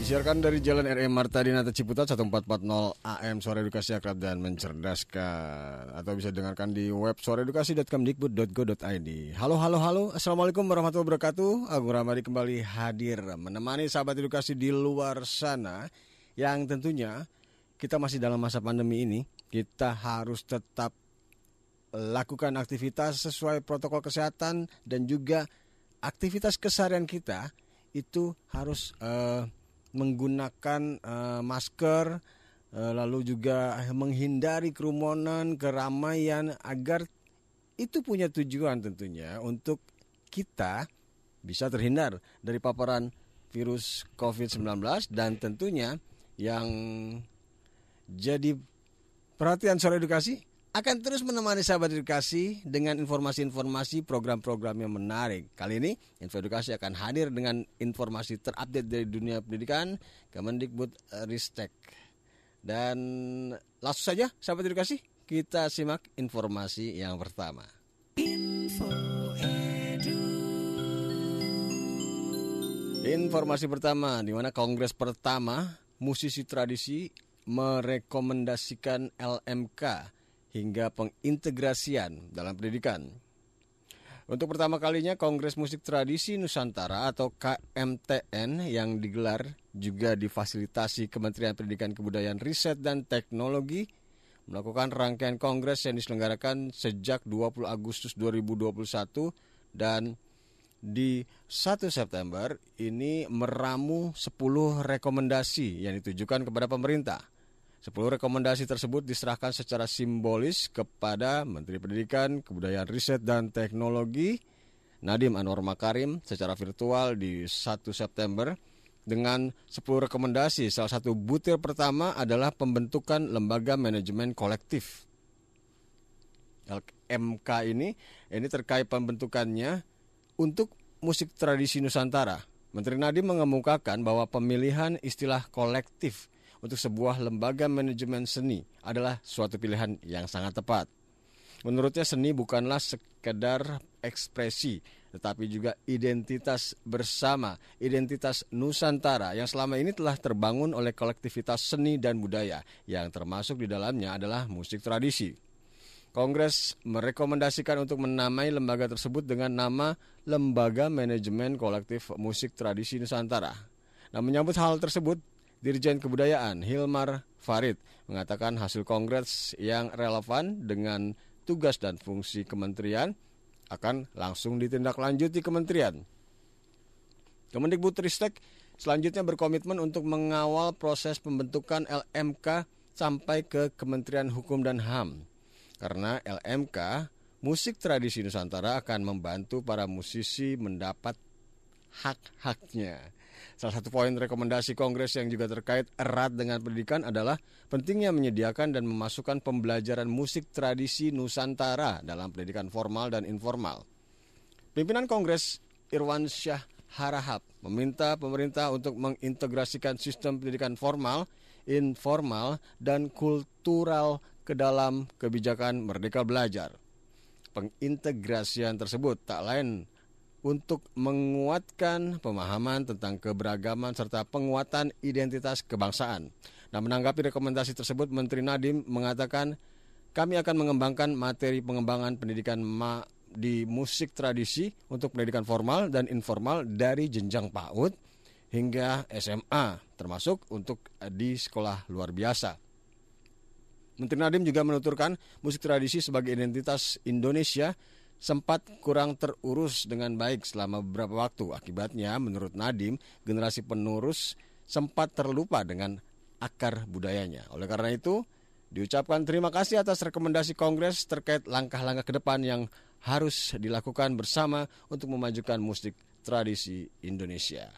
Disiarkan dari Jalan RM Marta Dinata Ciputat 1440 AM Suara Edukasi Akrab dan Mencerdaskan. Atau bisa dengarkan di web suaraedukasi.kemdikbud.go.id Halo, halo, halo. Assalamualaikum warahmatullahi wabarakatuh. Agung Ramadi kembali hadir Menemani sahabat edukasi di luar sana Yang tentunya kita masih dalam masa pandemi ini. Kita harus tetap lakukan aktivitas sesuai protokol kesehatan Dan juga aktivitas keseharian kita Itu harus... Uh, menggunakan uh, masker, uh, lalu juga menghindari kerumunan, keramaian agar itu punya tujuan tentunya untuk kita bisa terhindar dari paparan virus COVID-19 dan tentunya yang jadi perhatian soal edukasi akan terus menemani sahabat edukasi dengan informasi-informasi program-program yang menarik. Kali ini Info Edukasi akan hadir dengan informasi terupdate dari dunia pendidikan Kemendikbud Ristek. Dan langsung saja sahabat edukasi, kita simak informasi yang pertama. Info Edu. Informasi pertama di mana kongres pertama musisi tradisi merekomendasikan LMK hingga pengintegrasian dalam pendidikan. Untuk pertama kalinya Kongres Musik Tradisi Nusantara atau KMTN yang digelar juga difasilitasi Kementerian Pendidikan Kebudayaan Riset dan Teknologi melakukan rangkaian kongres yang diselenggarakan sejak 20 Agustus 2021 dan di 1 September ini meramu 10 rekomendasi yang ditujukan kepada pemerintah. Sepuluh rekomendasi tersebut diserahkan secara simbolis kepada Menteri Pendidikan, Kebudayaan Riset dan Teknologi Nadim Anwar Makarim secara virtual di 1 September dengan 10 rekomendasi. Salah satu butir pertama adalah pembentukan lembaga manajemen kolektif. MK ini ini terkait pembentukannya untuk musik tradisi Nusantara. Menteri Nadiem mengemukakan bahwa pemilihan istilah kolektif untuk sebuah lembaga manajemen seni adalah suatu pilihan yang sangat tepat. Menurutnya seni bukanlah sekedar ekspresi, tetapi juga identitas bersama, identitas Nusantara yang selama ini telah terbangun oleh kolektivitas seni dan budaya, yang termasuk di dalamnya adalah musik tradisi. Kongres merekomendasikan untuk menamai lembaga tersebut dengan nama Lembaga Manajemen Kolektif Musik Tradisi Nusantara. Nah, menyambut hal tersebut, Dirjen Kebudayaan Hilmar Farid mengatakan hasil kongres yang relevan dengan tugas dan fungsi kementerian akan langsung ditindaklanjuti kementerian. Kemendikbudristek selanjutnya berkomitmen untuk mengawal proses pembentukan LMK sampai ke Kementerian Hukum dan HAM. Karena LMK, musik tradisi Nusantara akan membantu para musisi mendapat hak-haknya. Salah satu poin rekomendasi Kongres yang juga terkait erat dengan pendidikan adalah pentingnya menyediakan dan memasukkan pembelajaran musik tradisi Nusantara dalam pendidikan formal dan informal. Pimpinan Kongres Irwan Syah Harahap meminta pemerintah untuk mengintegrasikan sistem pendidikan formal, informal, dan kultural ke dalam kebijakan Merdeka Belajar. Pengintegrasian tersebut tak lain untuk menguatkan pemahaman tentang keberagaman serta penguatan identitas kebangsaan. Nah, menanggapi rekomendasi tersebut, Menteri Nadiem mengatakan, kami akan mengembangkan materi pengembangan pendidikan ma di musik tradisi untuk pendidikan formal dan informal dari jenjang PAUD hingga SMA, termasuk untuk di sekolah luar biasa. Menteri Nadiem juga menuturkan musik tradisi sebagai identitas Indonesia sempat kurang terurus dengan baik selama beberapa waktu. Akibatnya, menurut Nadim, generasi penerus sempat terlupa dengan akar budayanya. Oleh karena itu, diucapkan terima kasih atas rekomendasi Kongres terkait langkah-langkah ke depan yang harus dilakukan bersama untuk memajukan musik tradisi Indonesia.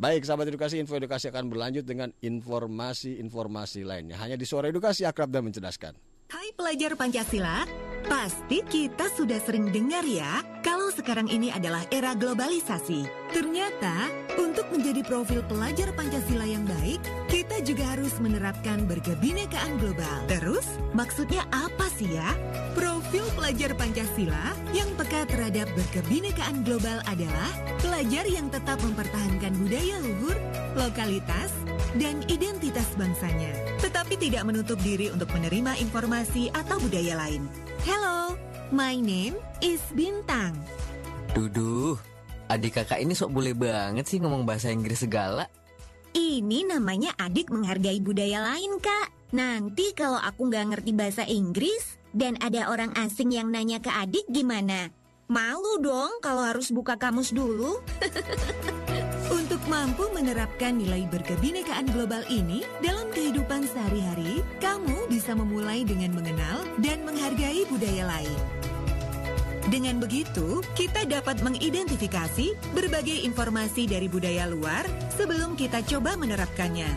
Baik, sahabat edukasi, info edukasi akan berlanjut dengan informasi-informasi lainnya. Hanya di sore edukasi akrab dan mencerdaskan. Hai pelajar Pancasila, pasti kita sudah sering dengar ya kalau sekarang ini adalah era globalisasi. Ternyata untuk menjadi profil pelajar Pancasila yang baik, kita juga harus menerapkan berkebinekaan global. Terus, maksudnya apa sih ya? Profil pelajar Pancasila yang peka terhadap berkebinekaan global adalah pelajar yang tetap mempertahankan budaya luhur, lokalitas, dan identitas bangsanya, tetapi tidak menutup diri untuk menerima informasi atau budaya lain. Hello, my name is Bintang. Duduh, adik kakak ini sok boleh banget sih ngomong bahasa Inggris segala. Ini namanya adik menghargai budaya lain, Kak. Nanti kalau aku nggak ngerti bahasa Inggris dan ada orang asing yang nanya ke adik gimana? Malu dong kalau harus buka kamus dulu. Mampu menerapkan nilai berkebinekaan global ini dalam kehidupan sehari-hari, kamu bisa memulai dengan mengenal dan menghargai budaya lain. Dengan begitu, kita dapat mengidentifikasi berbagai informasi dari budaya luar sebelum kita coba menerapkannya.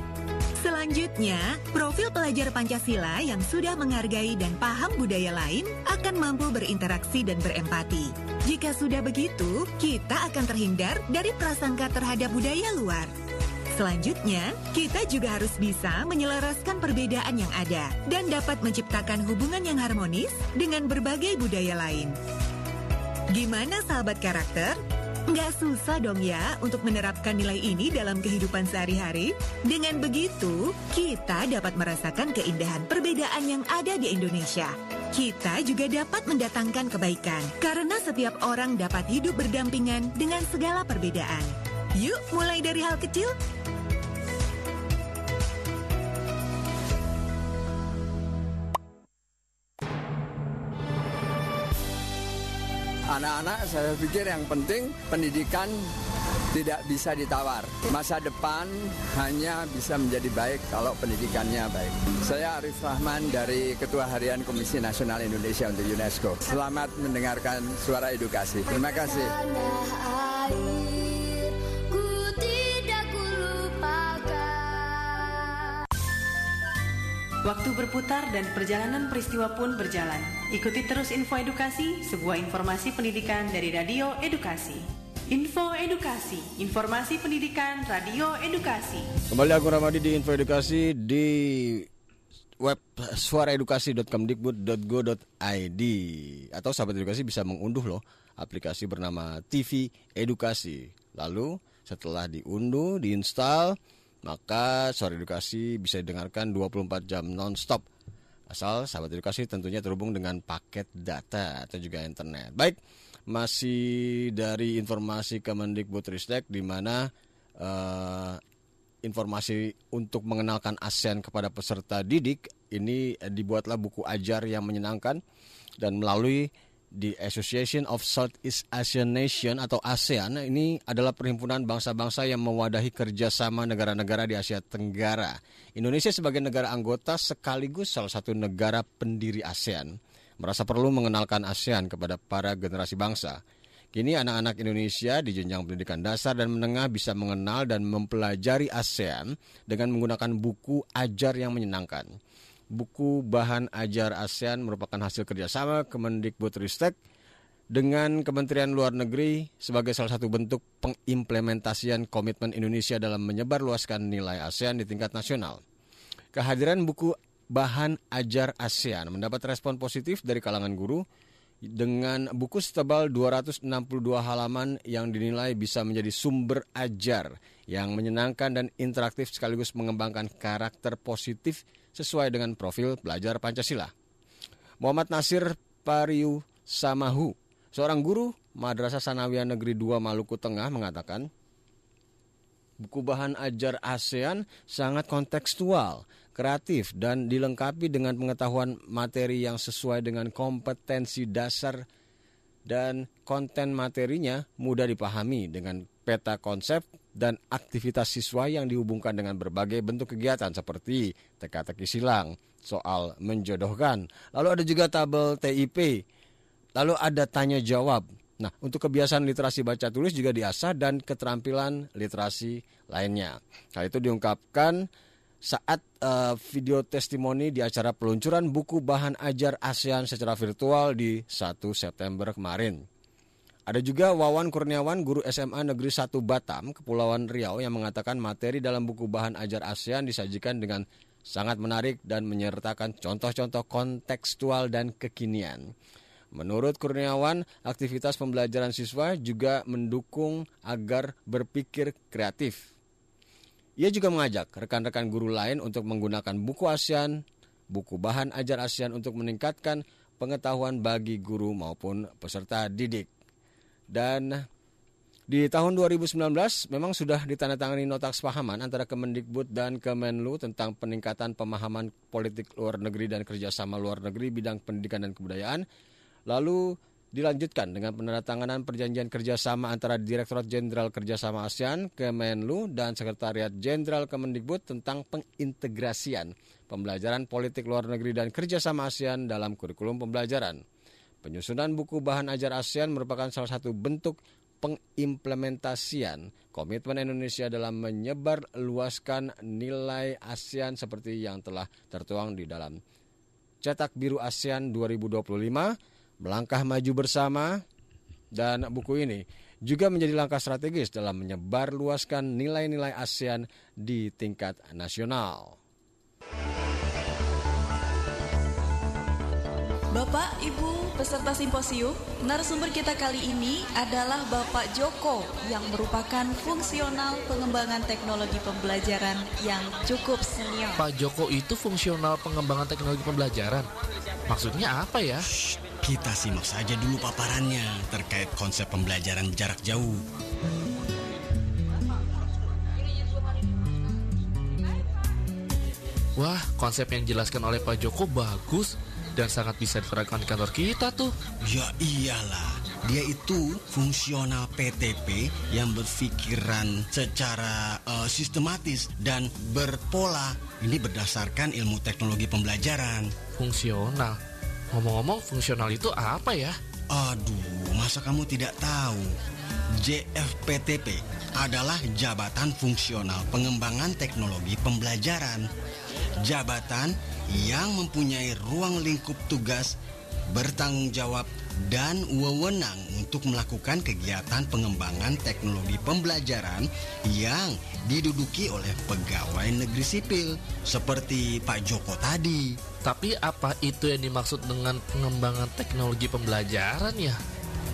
Selanjutnya, profil pelajar Pancasila yang sudah menghargai dan paham budaya lain akan mampu berinteraksi dan berempati. Jika sudah begitu, kita akan terhindar dari prasangka terhadap budaya luar. Selanjutnya, kita juga harus bisa menyelaraskan perbedaan yang ada dan dapat menciptakan hubungan yang harmonis dengan berbagai budaya lain. Gimana sahabat karakter? Nggak susah dong ya untuk menerapkan nilai ini dalam kehidupan sehari-hari. Dengan begitu, kita dapat merasakan keindahan perbedaan yang ada di Indonesia. Kita juga dapat mendatangkan kebaikan, karena setiap orang dapat hidup berdampingan dengan segala perbedaan. Yuk, mulai dari hal kecil. Anak-anak saya pikir yang penting pendidikan tidak bisa ditawar. Masa depan hanya bisa menjadi baik kalau pendidikannya baik. Saya Arif Rahman dari Ketua Harian Komisi Nasional Indonesia untuk UNESCO. Selamat mendengarkan suara edukasi. Terima kasih. Waktu berputar dan perjalanan peristiwa pun berjalan. Ikuti terus info edukasi, sebuah informasi pendidikan dari Radio Edukasi. Info Edukasi, informasi pendidikan Radio Edukasi. Kembali aku Ramadi di Info Edukasi di web suaraedukasi.kemdikbud.go.id atau sahabat edukasi bisa mengunduh loh aplikasi bernama TV Edukasi. Lalu setelah diunduh, diinstal, maka suara edukasi bisa didengarkan 24 jam non-stop. Asal sahabat edukasi tentunya terhubung dengan paket data atau juga internet. Baik, masih dari informasi Kemendikbudristek di mana uh, informasi untuk mengenalkan ASEAN kepada peserta didik ini dibuatlah buku ajar yang menyenangkan dan melalui di Association of Southeast Asian Nation atau ASEAN ini adalah perhimpunan bangsa-bangsa yang mewadahi kerjasama negara-negara di Asia Tenggara. Indonesia sebagai negara anggota sekaligus salah satu negara pendiri ASEAN merasa perlu mengenalkan ASEAN kepada para generasi bangsa. Kini anak-anak Indonesia di jenjang pendidikan dasar dan menengah bisa mengenal dan mempelajari ASEAN dengan menggunakan buku ajar yang menyenangkan buku bahan ajar ASEAN merupakan hasil kerjasama Kemendikbudristek dengan Kementerian Luar Negeri sebagai salah satu bentuk pengimplementasian komitmen Indonesia dalam menyebarluaskan nilai ASEAN di tingkat nasional. Kehadiran buku bahan ajar ASEAN mendapat respon positif dari kalangan guru dengan buku setebal 262 halaman yang dinilai bisa menjadi sumber ajar yang menyenangkan dan interaktif sekaligus mengembangkan karakter positif sesuai dengan profil belajar Pancasila. Muhammad Nasir Pariu Samahu, seorang guru Madrasah Sanawiyah Negeri 2 Maluku Tengah mengatakan, buku bahan ajar ASEAN sangat kontekstual, kreatif, dan dilengkapi dengan pengetahuan materi yang sesuai dengan kompetensi dasar dan konten materinya mudah dipahami dengan peta konsep dan aktivitas siswa yang dihubungkan dengan berbagai bentuk kegiatan seperti teka-teki silang, soal menjodohkan, lalu ada juga tabel TIP, lalu ada tanya jawab, Nah, untuk kebiasaan literasi baca tulis juga diasah dan keterampilan literasi lainnya. Hal itu diungkapkan saat uh, video testimoni di acara peluncuran buku bahan ajar ASEAN secara virtual di 1 September kemarin. Ada juga Wawan Kurniawan, guru SMA Negeri 1 Batam, Kepulauan Riau yang mengatakan materi dalam buku bahan ajar ASEAN disajikan dengan sangat menarik dan menyertakan contoh-contoh kontekstual dan kekinian. Menurut Kurniawan, aktivitas pembelajaran siswa juga mendukung agar berpikir kreatif. Ia juga mengajak rekan-rekan guru lain untuk menggunakan buku ASEAN, buku bahan ajar ASEAN untuk meningkatkan pengetahuan bagi guru maupun peserta didik. Dan di tahun 2019 memang sudah ditandatangani nota kesepahaman antara Kemendikbud dan Kemenlu tentang peningkatan pemahaman politik luar negeri dan kerjasama luar negeri bidang pendidikan dan kebudayaan. Lalu dilanjutkan dengan penandatanganan perjanjian kerjasama antara Direktorat Jenderal Kerjasama ASEAN, Kemenlu, dan Sekretariat Jenderal Kemendikbud tentang pengintegrasian pembelajaran politik luar negeri dan kerjasama ASEAN dalam kurikulum pembelajaran. Penyusunan buku bahan ajar ASEAN merupakan salah satu bentuk pengimplementasian komitmen Indonesia dalam menyebar luaskan nilai ASEAN seperti yang telah tertuang di dalam Cetak Biru ASEAN 2025, Melangkah Maju Bersama, dan buku ini juga menjadi langkah strategis dalam menyebar luaskan nilai-nilai ASEAN di tingkat nasional. Bapak, Ibu, peserta simposium, narasumber kita kali ini adalah Bapak Joko yang merupakan fungsional pengembangan teknologi pembelajaran yang cukup senior. Pak Joko itu fungsional pengembangan teknologi pembelajaran. Maksudnya apa ya? Shh, kita simak saja dulu paparannya terkait konsep pembelajaran jarak jauh. Wah, konsep yang dijelaskan oleh Pak Joko bagus dan sangat bisa diterapkan di kantor kita tuh. Ya iyalah, dia itu fungsional PTP yang berpikiran secara uh, sistematis dan berpola. Ini berdasarkan ilmu teknologi pembelajaran. Fungsional. Ngomong-ngomong, fungsional itu apa ya? Aduh, masa kamu tidak tahu? JFPTP adalah Jabatan Fungsional Pengembangan Teknologi Pembelajaran. Jabatan yang mempunyai ruang lingkup tugas, bertanggung jawab, dan wewenang untuk melakukan kegiatan pengembangan teknologi pembelajaran yang diduduki oleh pegawai negeri sipil seperti Pak Joko tadi. Tapi apa itu yang dimaksud dengan pengembangan teknologi pembelajaran ya?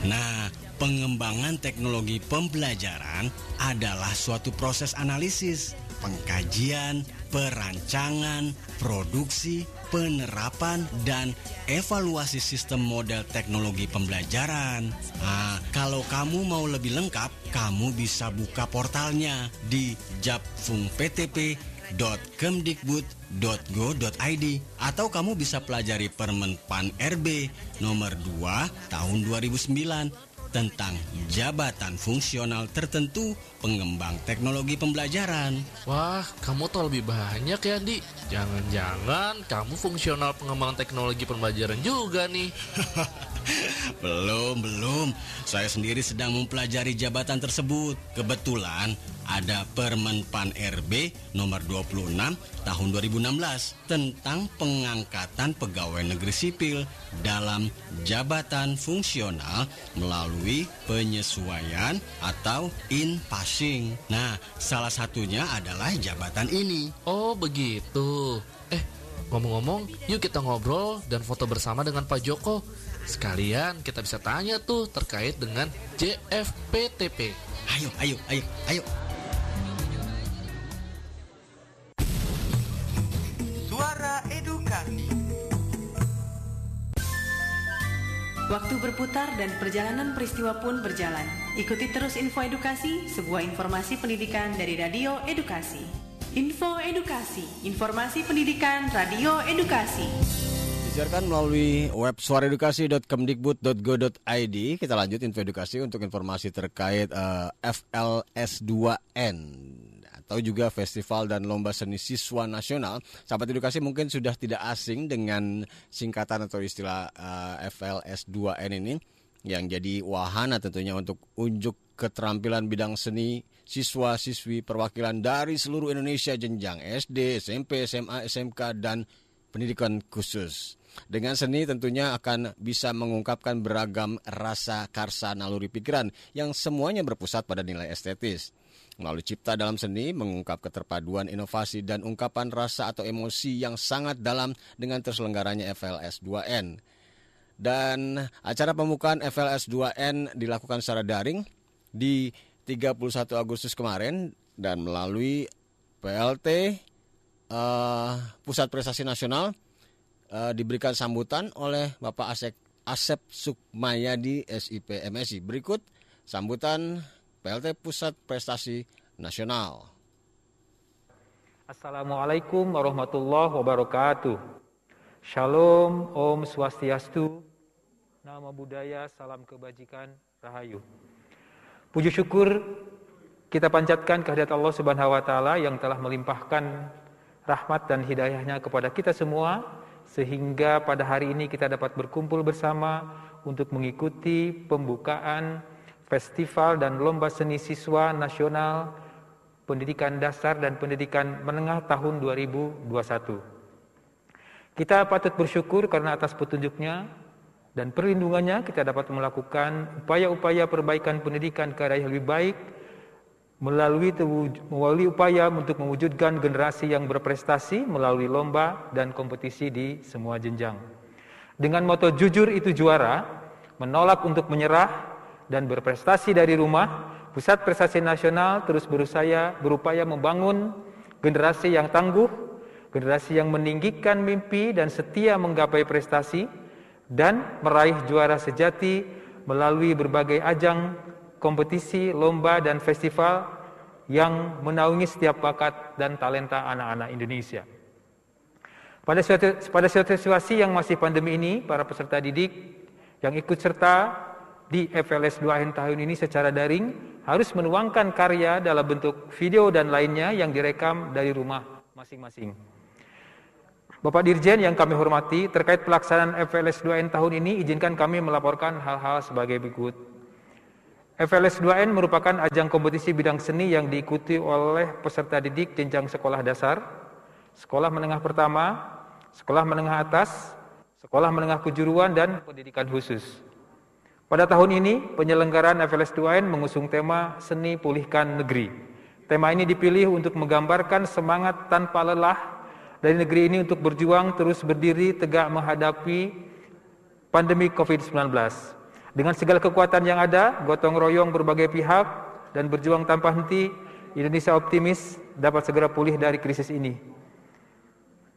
Nah, pengembangan teknologi pembelajaran adalah suatu proses analisis, pengkajian, perancangan, produksi, penerapan, dan evaluasi sistem model teknologi pembelajaran. Nah, kalau kamu mau lebih lengkap, kamu bisa buka portalnya di japfungptp.kemdikbud.go.id atau kamu bisa pelajari Permen PAN RB nomor 2 tahun 2009 tentang jabatan fungsional tertentu pengembang teknologi pembelajaran. Wah, kamu tahu lebih banyak ya, Di. Jangan-jangan kamu fungsional pengembangan teknologi pembelajaran juga nih. belum, belum. Saya sendiri sedang mempelajari jabatan tersebut. Kebetulan ada Permen PAN RB nomor 26 tahun 2016 tentang pengangkatan pegawai negeri sipil dalam jabatan fungsional melalui penyesuaian atau in passing. Nah, salah satunya adalah jabatan ini. Oh, begitu. Eh, ngomong-ngomong, yuk kita ngobrol dan foto bersama dengan Pak Joko. Sekalian kita bisa tanya tuh terkait dengan JFPTP. Ayo, ayo, ayo, ayo. Suara Edukasi. Waktu berputar dan perjalanan peristiwa pun berjalan. Ikuti terus info edukasi, sebuah informasi pendidikan dari Radio Edukasi. Info Edukasi, informasi pendidikan Radio Edukasi. Disiarkan melalui web suaraedukasi.kemdikbud.go.id. Kita lanjut info edukasi untuk informasi terkait uh, FLS2N atau juga festival dan lomba seni siswa nasional. Sahabat edukasi mungkin sudah tidak asing dengan singkatan atau istilah uh, FLS2N ini. yang jadi wahana tentunya untuk unjuk keterampilan bidang seni siswa-siswi perwakilan dari seluruh Indonesia jenjang SD, SMP, SMA, SMK, dan pendidikan khusus. Dengan seni tentunya akan bisa mengungkapkan beragam rasa karsa naluri pikiran yang semuanya berpusat pada nilai estetis. Melalui cipta dalam seni mengungkap keterpaduan inovasi dan ungkapan rasa atau emosi yang sangat dalam dengan terselenggaranya FLS 2N. Dan acara pembukaan FLS 2N dilakukan secara daring di 31 Agustus kemarin dan melalui PLT uh, eh, Pusat Prestasi Nasional uh, diberikan sambutan oleh Bapak Asep, Asep Sukmayadi SIP MSI. Berikut sambutan PLT Pusat Prestasi Nasional. Assalamualaikum warahmatullahi wabarakatuh. Shalom, Om Swastiastu, Nama Budaya, Salam Kebajikan, Rahayu. Puji syukur kita panjatkan kehadirat Allah Subhanahu wa taala yang telah melimpahkan rahmat dan hidayahnya kepada kita semua sehingga pada hari ini kita dapat berkumpul bersama untuk mengikuti pembukaan festival dan lomba seni siswa nasional pendidikan dasar dan pendidikan menengah tahun 2021. Kita patut bersyukur karena atas petunjuknya dan perlindungannya kita dapat melakukan upaya-upaya perbaikan pendidikan ke arah yang lebih baik melalui melalui upaya untuk mewujudkan generasi yang berprestasi melalui lomba dan kompetisi di semua jenjang. Dengan moto jujur itu juara, menolak untuk menyerah dan berprestasi dari rumah, Pusat Prestasi Nasional terus berusaha berupaya membangun generasi yang tangguh, generasi yang meninggikan mimpi dan setia menggapai prestasi dan meraih juara sejati melalui berbagai ajang kompetisi, lomba, dan festival yang menaungi setiap bakat dan talenta anak-anak Indonesia. Pada suatu, pada suatu situasi yang masih pandemi ini, para peserta didik yang ikut serta di FLS 2N tahun ini secara daring harus menuangkan karya dalam bentuk video dan lainnya yang direkam dari rumah masing-masing. Bapak Dirjen yang kami hormati, terkait pelaksanaan FLS 2N tahun ini, izinkan kami melaporkan hal-hal sebagai berikut. FLS 2N merupakan ajang kompetisi bidang seni yang diikuti oleh peserta didik jenjang sekolah dasar, sekolah menengah pertama, sekolah menengah atas, sekolah menengah kejuruan, dan pendidikan khusus. Pada tahun ini, penyelenggaraan FLS 2N mengusung tema Seni Pulihkan Negeri. Tema ini dipilih untuk menggambarkan semangat tanpa lelah dari negeri ini untuk berjuang terus berdiri tegak menghadapi pandemi COVID-19. Dengan segala kekuatan yang ada, gotong royong berbagai pihak dan berjuang tanpa henti, Indonesia optimis dapat segera pulih dari krisis ini.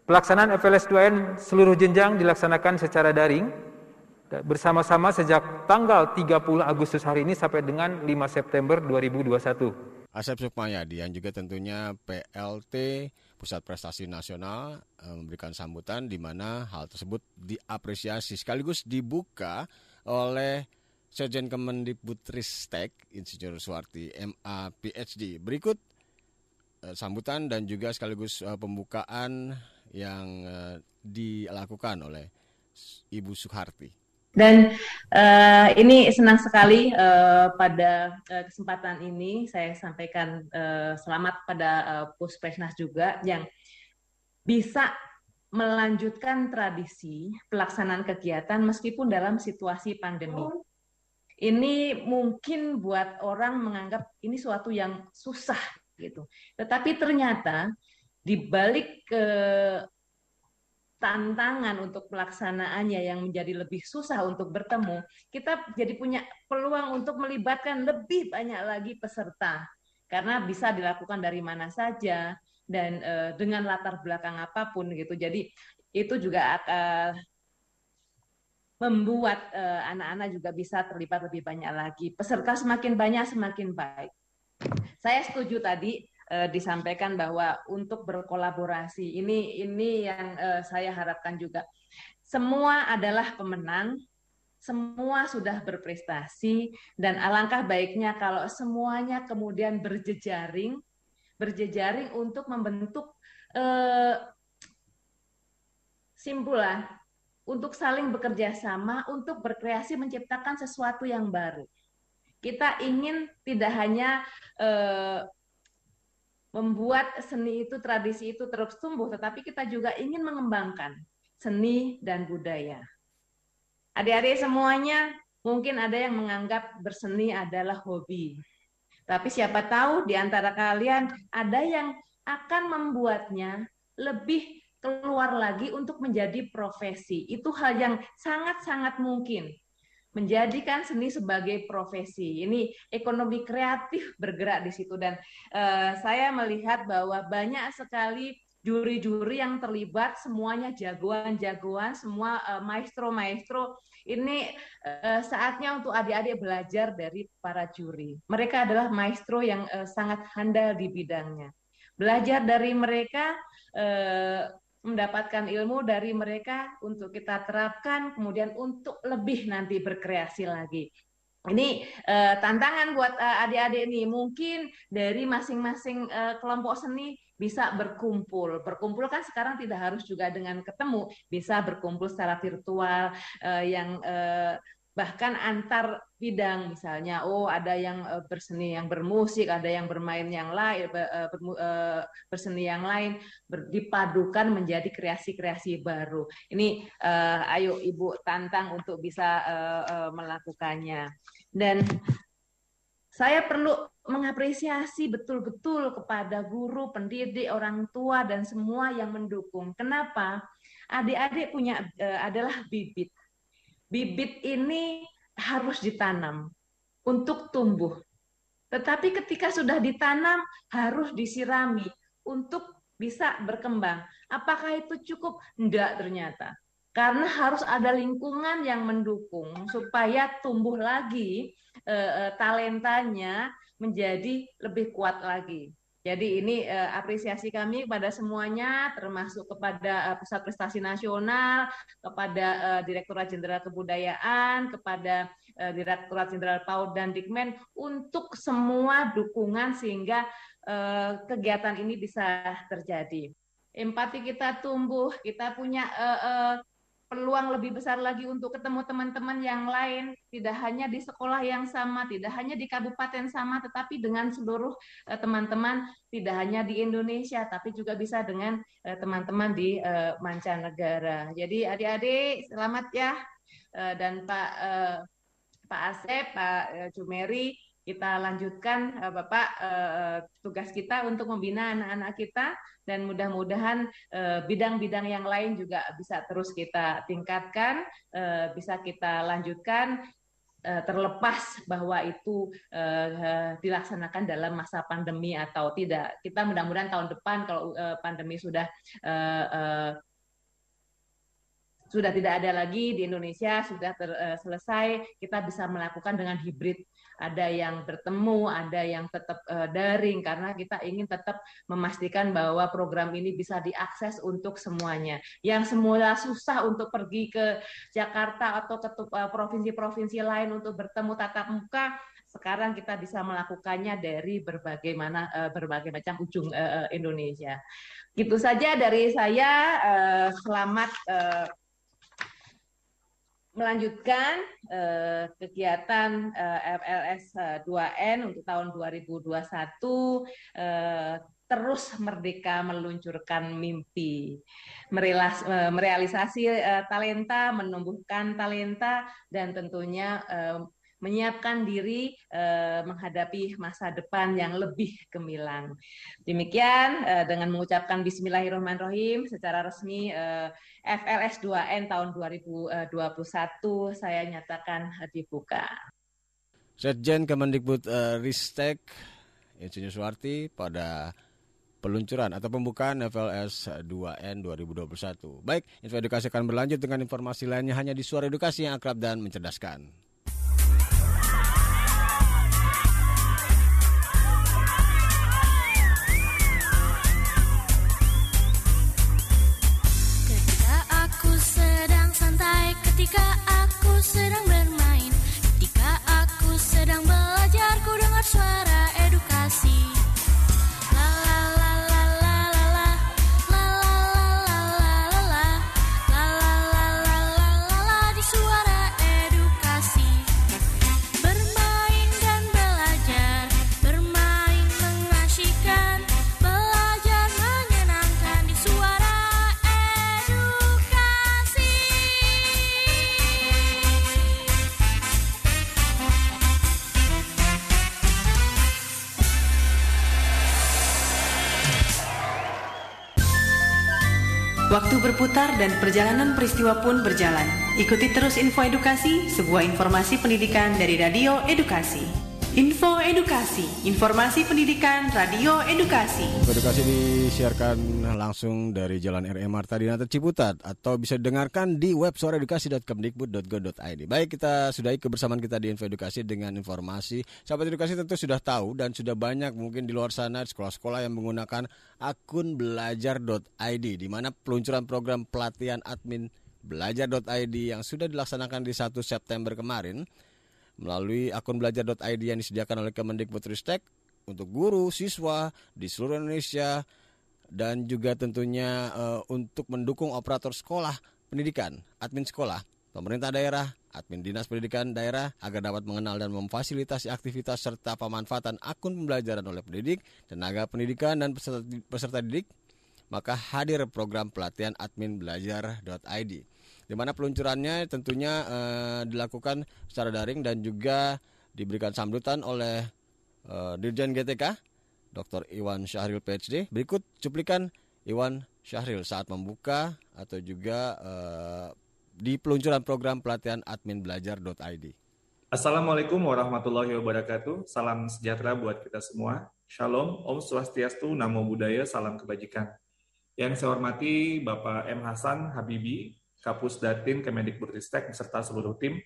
Pelaksanaan FLS 2N seluruh jenjang dilaksanakan secara daring bersama-sama sejak tanggal 30 Agustus hari ini sampai dengan 5 September 2021. Asep Sukmayadi yang juga tentunya PLT Pusat Prestasi Nasional eh, memberikan sambutan di mana hal tersebut diapresiasi sekaligus dibuka oleh Sekjen Kemendikbudristek Insinyur Suwarti MA PhD. Berikut uh, sambutan dan juga sekaligus uh, pembukaan yang uh, dilakukan oleh Ibu Soeharti. Dan uh, ini senang sekali uh, pada uh, kesempatan ini saya sampaikan uh, selamat pada uh, Puspesnas juga yang bisa melanjutkan tradisi pelaksanaan kegiatan meskipun dalam situasi pandemi. Ini mungkin buat orang menganggap ini suatu yang susah gitu. Tetapi ternyata di balik ke tantangan untuk pelaksanaannya yang menjadi lebih susah untuk bertemu, kita jadi punya peluang untuk melibatkan lebih banyak lagi peserta karena bisa dilakukan dari mana saja, dan uh, dengan latar belakang apa pun gitu. Jadi itu juga akan membuat eh, anak-anak uh, juga bisa terlibat lebih banyak lagi. Peserta semakin banyak semakin baik. Saya setuju tadi uh, disampaikan bahwa untuk berkolaborasi ini ini yang uh, saya harapkan juga. Semua adalah pemenang, semua sudah berprestasi dan alangkah baiknya kalau semuanya kemudian berjejaring berjejaring untuk membentuk eh, simpulan untuk saling bekerja sama untuk berkreasi menciptakan sesuatu yang baru. Kita ingin tidak hanya uh, membuat seni itu, tradisi itu terus tumbuh, tetapi kita juga ingin mengembangkan seni dan budaya. Adik-adik semuanya mungkin ada yang menganggap berseni adalah hobi. Tapi siapa tahu di antara kalian ada yang akan membuatnya lebih keluar lagi untuk menjadi profesi. Itu hal yang sangat-sangat mungkin menjadikan seni sebagai profesi. Ini ekonomi kreatif bergerak di situ dan uh, saya melihat bahwa banyak sekali juri-juri yang terlibat semuanya jagoan-jagoan, semua uh, maestro-maestro. Ini uh, saatnya untuk adik-adik belajar dari para juri. Mereka adalah maestro yang uh, sangat handal di bidangnya. Belajar dari mereka uh, mendapatkan ilmu dari mereka untuk kita terapkan, kemudian untuk lebih nanti berkreasi lagi. Ini uh, tantangan buat uh, adik-adik nih. Mungkin dari masing-masing uh, kelompok seni bisa berkumpul. Berkumpul kan sekarang tidak harus juga dengan ketemu, bisa berkumpul secara virtual uh, yang uh, bahkan antar bidang. Misalnya oh ada yang uh, berseni yang bermusik ada yang bermain yang lain ber, uh, berseni yang lain dipadukan menjadi kreasi-kreasi baru. Ini ayo ibu tantang untuk bisa melakukannya. Dan saya perlu mengapresiasi betul-betul kepada guru, pendidik, orang tua dan semua yang mendukung. Kenapa? Adik-adik punya uh, adalah bibit bibit ini harus ditanam untuk tumbuh. Tetapi ketika sudah ditanam harus disirami untuk bisa berkembang. Apakah itu cukup? Enggak ternyata. Karena harus ada lingkungan yang mendukung supaya tumbuh lagi e, e, talentanya menjadi lebih kuat lagi. Jadi ini uh, apresiasi kami kepada semuanya, termasuk kepada uh, Pusat Prestasi Nasional, kepada uh, Direktorat Jenderal Kebudayaan, kepada uh, Direktorat Jenderal PAUD dan Dikmen untuk semua dukungan sehingga uh, kegiatan ini bisa terjadi. Empati kita tumbuh, kita punya uh, uh, peluang lebih besar lagi untuk ketemu teman-teman yang lain, tidak hanya di sekolah yang sama, tidak hanya di kabupaten sama, tetapi dengan seluruh eh, teman-teman, tidak hanya di Indonesia, tapi juga bisa dengan eh, teman-teman di uh, mancanegara. Jadi adik-adik, selamat ya, dan Pak Pak Asep, Pak Jumeri, kita lanjutkan uh, Bapak uh, tugas kita untuk membina anak-anak kita dan mudah-mudahan bidang-bidang uh, yang lain juga bisa terus kita tingkatkan, uh, bisa kita lanjutkan terlepas bahwa itu uh, dilaksanakan dalam masa pandemi atau tidak. Kita mudah-mudahan tahun depan kalau uh, pandemi sudah uh, uh, sudah tidak ada lagi di Indonesia sudah ter, uh, selesai kita bisa melakukan dengan hibrid ada yang bertemu ada yang tetap uh, daring karena kita ingin tetap memastikan bahwa program ini bisa diakses untuk semuanya yang semula susah untuk pergi ke Jakarta atau ke uh, provinsi-provinsi lain untuk bertemu tatap muka sekarang kita bisa melakukannya dari berbagai mana berbagai macam ujung Indonesia. Gitu saja dari saya. Selamat melanjutkan uh, kegiatan uh, FLS 2N untuk tahun 2021 uh, terus merdeka meluncurkan mimpi, Merelas, uh, merealisasi uh, talenta, menumbuhkan talenta dan tentunya menyiapkan diri eh, menghadapi masa depan yang lebih gemilang. Demikian eh, dengan mengucapkan Bismillahirrahmanirrahim secara resmi eh, FLS 2N tahun 2021 saya nyatakan dibuka. Setjen Kemendikbud uh, Ristek Insinyur Suwarti pada peluncuran atau pembukaan FLS 2N 2021. Baik, info edukasi akan berlanjut dengan informasi lainnya hanya di Suara Edukasi yang akrab dan mencerdaskan. Waktu berputar dan perjalanan peristiwa pun berjalan. Ikuti terus info edukasi, sebuah informasi pendidikan dari Radio Edukasi. Info Edukasi, informasi pendidikan Radio Edukasi. Edukasi disiarkan langsung dari Jalan RM Marta Dinata Ciputat atau bisa didengarkan di web suaraedukasi.kemdikbud.go.id. Baik, kita sudahi kebersamaan kita di Info Edukasi dengan informasi. Sahabat edukasi tentu sudah tahu dan sudah banyak mungkin di luar sana sekolah-sekolah yang menggunakan akun belajar.id di mana peluncuran program pelatihan admin belajar.id yang sudah dilaksanakan di 1 September kemarin melalui akun belajar.id yang disediakan oleh Kemendikbudristek untuk guru, siswa di seluruh Indonesia dan juga tentunya uh, untuk mendukung operator sekolah pendidikan, admin sekolah, pemerintah daerah, admin dinas pendidikan daerah agar dapat mengenal dan memfasilitasi aktivitas serta pemanfaatan akun pembelajaran oleh pendidik, tenaga pendidikan dan peserta, peserta didik, maka hadir program pelatihan admin belajar.id di mana peluncurannya tentunya uh, dilakukan secara daring dan juga diberikan sambutan oleh uh, Dirjen GTK Dr. Iwan Syahril PhD. Berikut cuplikan Iwan Syahril saat membuka atau juga uh, di peluncuran program pelatihan admin belajar.id. Assalamualaikum warahmatullahi wabarakatuh. Salam sejahtera buat kita semua. Shalom, Om Swastiastu, Namo Buddhaya, Salam Kebajikan. Yang saya hormati Bapak M. Hasan Habibi, Kapus Datin Kemendikbudristek beserta seluruh tim,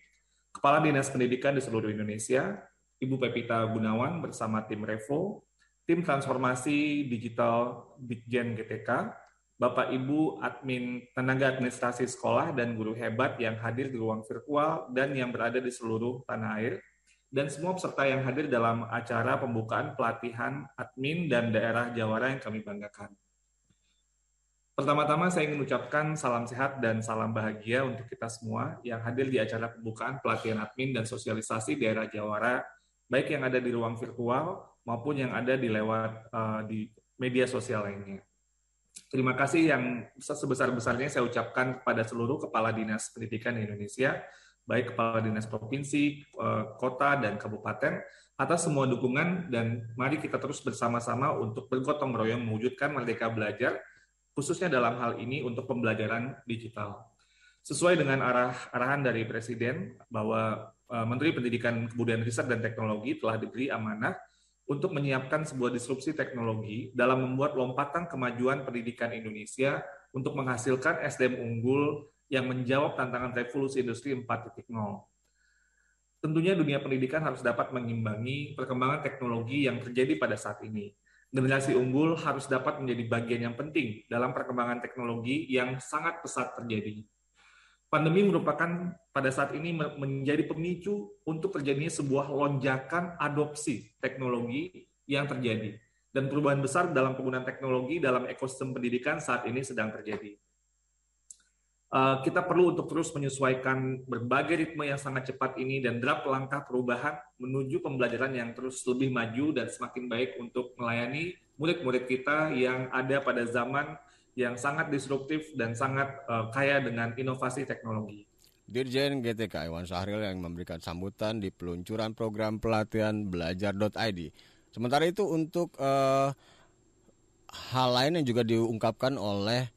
Kepala Dinas Pendidikan di seluruh Indonesia, Ibu Pepita Gunawan bersama tim Revo, tim transformasi digital Biggen GTK, Bapak Ibu admin tenaga administrasi sekolah dan guru hebat yang hadir di ruang virtual dan yang berada di seluruh tanah air, dan semua peserta yang hadir dalam acara pembukaan pelatihan admin dan daerah Jawara yang kami banggakan. Pertama-tama saya ingin mengucapkan salam sehat dan salam bahagia untuk kita semua yang hadir di acara pembukaan pelatihan admin dan sosialisasi daerah Jawara, baik yang ada di ruang virtual maupun yang ada di lewat uh, di media sosial lainnya. Terima kasih yang sebesar-besarnya saya ucapkan kepada seluruh kepala dinas pendidikan di Indonesia, baik kepala dinas provinsi, uh, kota, dan kabupaten, atas semua dukungan dan mari kita terus bersama-sama untuk bergotong royong mewujudkan Merdeka Belajar khususnya dalam hal ini untuk pembelajaran digital. Sesuai dengan arah arahan dari Presiden bahwa uh, Menteri Pendidikan Kebudayaan Riset dan Teknologi telah diberi amanah untuk menyiapkan sebuah disrupsi teknologi dalam membuat lompatan kemajuan pendidikan Indonesia untuk menghasilkan SDM unggul yang menjawab tantangan revolusi industri 4.0. Tentunya dunia pendidikan harus dapat mengimbangi perkembangan teknologi yang terjadi pada saat ini generasi unggul harus dapat menjadi bagian yang penting dalam perkembangan teknologi yang sangat pesat terjadi. Pandemi merupakan pada saat ini menjadi pemicu untuk terjadinya sebuah lonjakan adopsi teknologi yang terjadi dan perubahan besar dalam penggunaan teknologi dalam ekosistem pendidikan saat ini sedang terjadi. Eh, kita perlu untuk terus menyesuaikan berbagai ritme yang sangat cepat ini dan draft langkah perubahan menuju pembelajaran yang terus lebih maju dan semakin baik untuk melayani murid-murid kita yang ada pada zaman yang sangat disruptif dan sangat uh, kaya dengan inovasi teknologi. Dirjen GTK Iwan Sahril yang memberikan sambutan di peluncuran program pelatihan belajar.id. Sementara itu untuk uh, hal lain yang juga diungkapkan oleh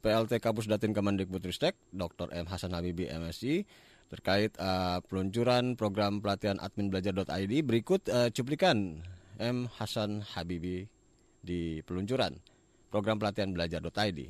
PLT Kapus Datin Kemendikbudristek Dr. M Hasan Habibi MSI terkait uh, peluncuran program pelatihan admin belajar.id berikut uh, cuplikan M Hasan Habibi di peluncuran program pelatihan belajar.id.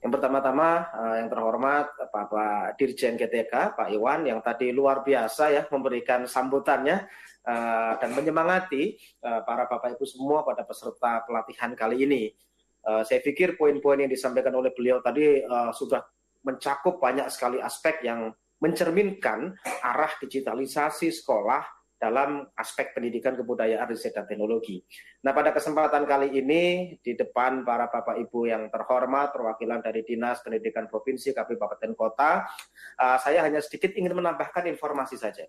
Yang pertama-tama uh, yang terhormat Bapak Dirjen GTK Pak Iwan yang tadi luar biasa ya memberikan sambutannya uh, dan menyemangati uh, para Bapak Ibu semua pada peserta pelatihan kali ini. Uh, saya pikir poin-poin yang disampaikan oleh beliau tadi uh, sudah mencakup banyak sekali aspek yang mencerminkan arah digitalisasi sekolah dalam aspek pendidikan kebudayaan riset dan teknologi. Nah pada kesempatan kali ini di depan para bapak ibu yang terhormat perwakilan dari dinas pendidikan provinsi kabupaten kota, uh, saya hanya sedikit ingin menambahkan informasi saja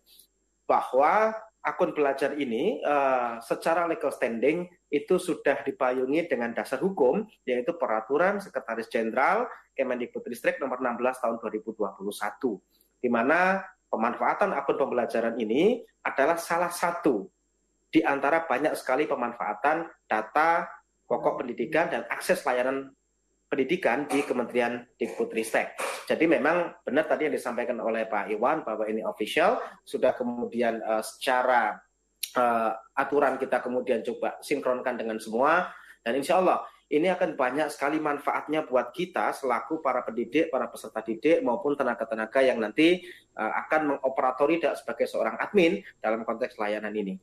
bahwa akun belajar ini uh, secara legal standing itu sudah dipayungi dengan dasar hukum yaitu peraturan Sekretaris Jenderal Kemendikbudristek nomor 16 tahun 2021 di mana pemanfaatan akun pembelajaran ini adalah salah satu di antara banyak sekali pemanfaatan data pokok pendidikan dan akses layanan pendidikan di Kementerian Dikbudristek. Jadi memang benar tadi yang disampaikan oleh Pak Iwan bahwa ini official sudah kemudian uh, secara uh, aturan kita kemudian coba sinkronkan dengan semua dan insya Allah ini akan banyak sekali manfaatnya buat kita selaku para pendidik, para peserta didik maupun tenaga-tenaga yang nanti uh, akan mengoperatori sebagai seorang admin dalam konteks layanan ini.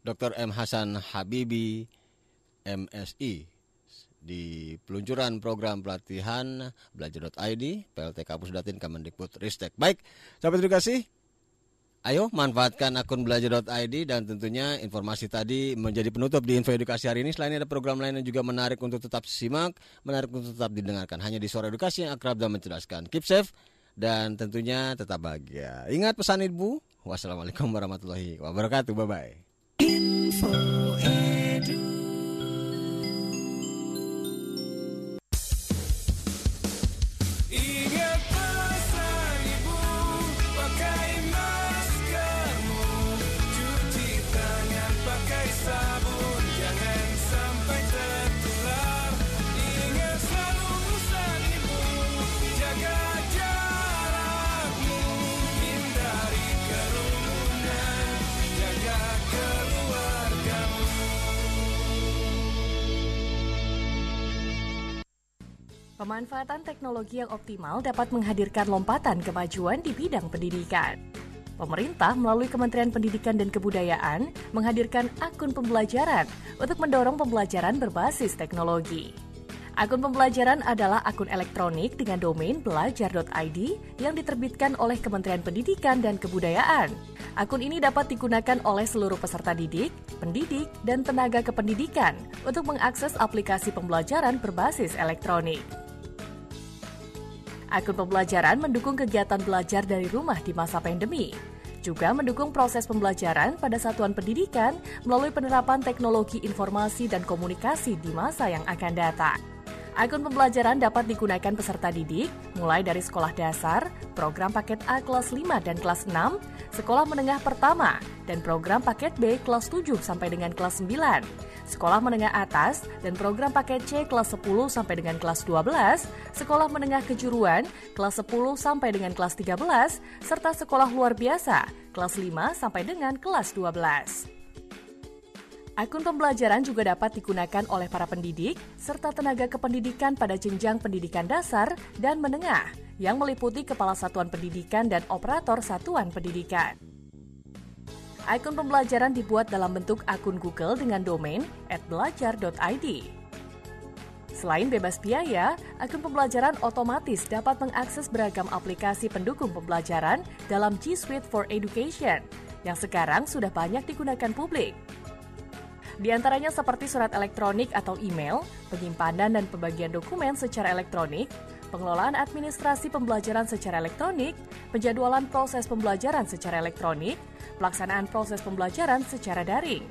Dr. M. Hasan Habibi, MSI, di peluncuran program pelatihan belajar.id, PLT Kapus Datin Kemendikbud Ristek. Baik, sahabat edukasi, Ayo manfaatkan akun belajar.id dan tentunya informasi tadi menjadi penutup di info edukasi hari ini. Selain ada program lain yang juga menarik untuk tetap simak, menarik untuk tetap didengarkan. Hanya di suara edukasi yang akrab dan mencerdaskan. Keep safe dan tentunya tetap bahagia. Ingat pesan ibu. Wassalamualaikum warahmatullahi wabarakatuh. Bye-bye. Pemanfaatan teknologi yang optimal dapat menghadirkan lompatan kemajuan di bidang pendidikan. Pemerintah melalui Kementerian Pendidikan dan Kebudayaan menghadirkan akun pembelajaran untuk mendorong pembelajaran berbasis teknologi. Akun pembelajaran adalah akun elektronik dengan domain belajar.id yang diterbitkan oleh Kementerian Pendidikan dan Kebudayaan. Akun ini dapat digunakan oleh seluruh peserta didik, pendidik, dan tenaga kependidikan untuk mengakses aplikasi pembelajaran berbasis elektronik. Akun pembelajaran mendukung kegiatan belajar dari rumah di masa pandemi. Juga mendukung proses pembelajaran pada satuan pendidikan melalui penerapan teknologi informasi dan komunikasi di masa yang akan datang. Akun pembelajaran dapat digunakan peserta didik mulai dari sekolah dasar, program paket A kelas 5 dan kelas 6, sekolah menengah pertama, dan program paket B kelas 7 sampai dengan kelas 9 sekolah menengah atas, dan program paket C kelas 10 sampai dengan kelas 12, sekolah menengah kejuruan kelas 10 sampai dengan kelas 13, serta sekolah luar biasa kelas 5 sampai dengan kelas 12. Akun pembelajaran juga dapat digunakan oleh para pendidik serta tenaga kependidikan pada jenjang pendidikan dasar dan menengah yang meliputi kepala satuan pendidikan dan operator satuan pendidikan. Akun pembelajaran dibuat dalam bentuk akun Google dengan domain @belajar.id. Selain bebas biaya, akun pembelajaran otomatis dapat mengakses beragam aplikasi pendukung pembelajaran dalam G Suite for Education yang sekarang sudah banyak digunakan publik. Di antaranya seperti surat elektronik atau email, penyimpanan dan pembagian dokumen secara elektronik, pengelolaan administrasi pembelajaran secara elektronik, penjadwalan proses pembelajaran secara elektronik, pelaksanaan proses pembelajaran secara daring.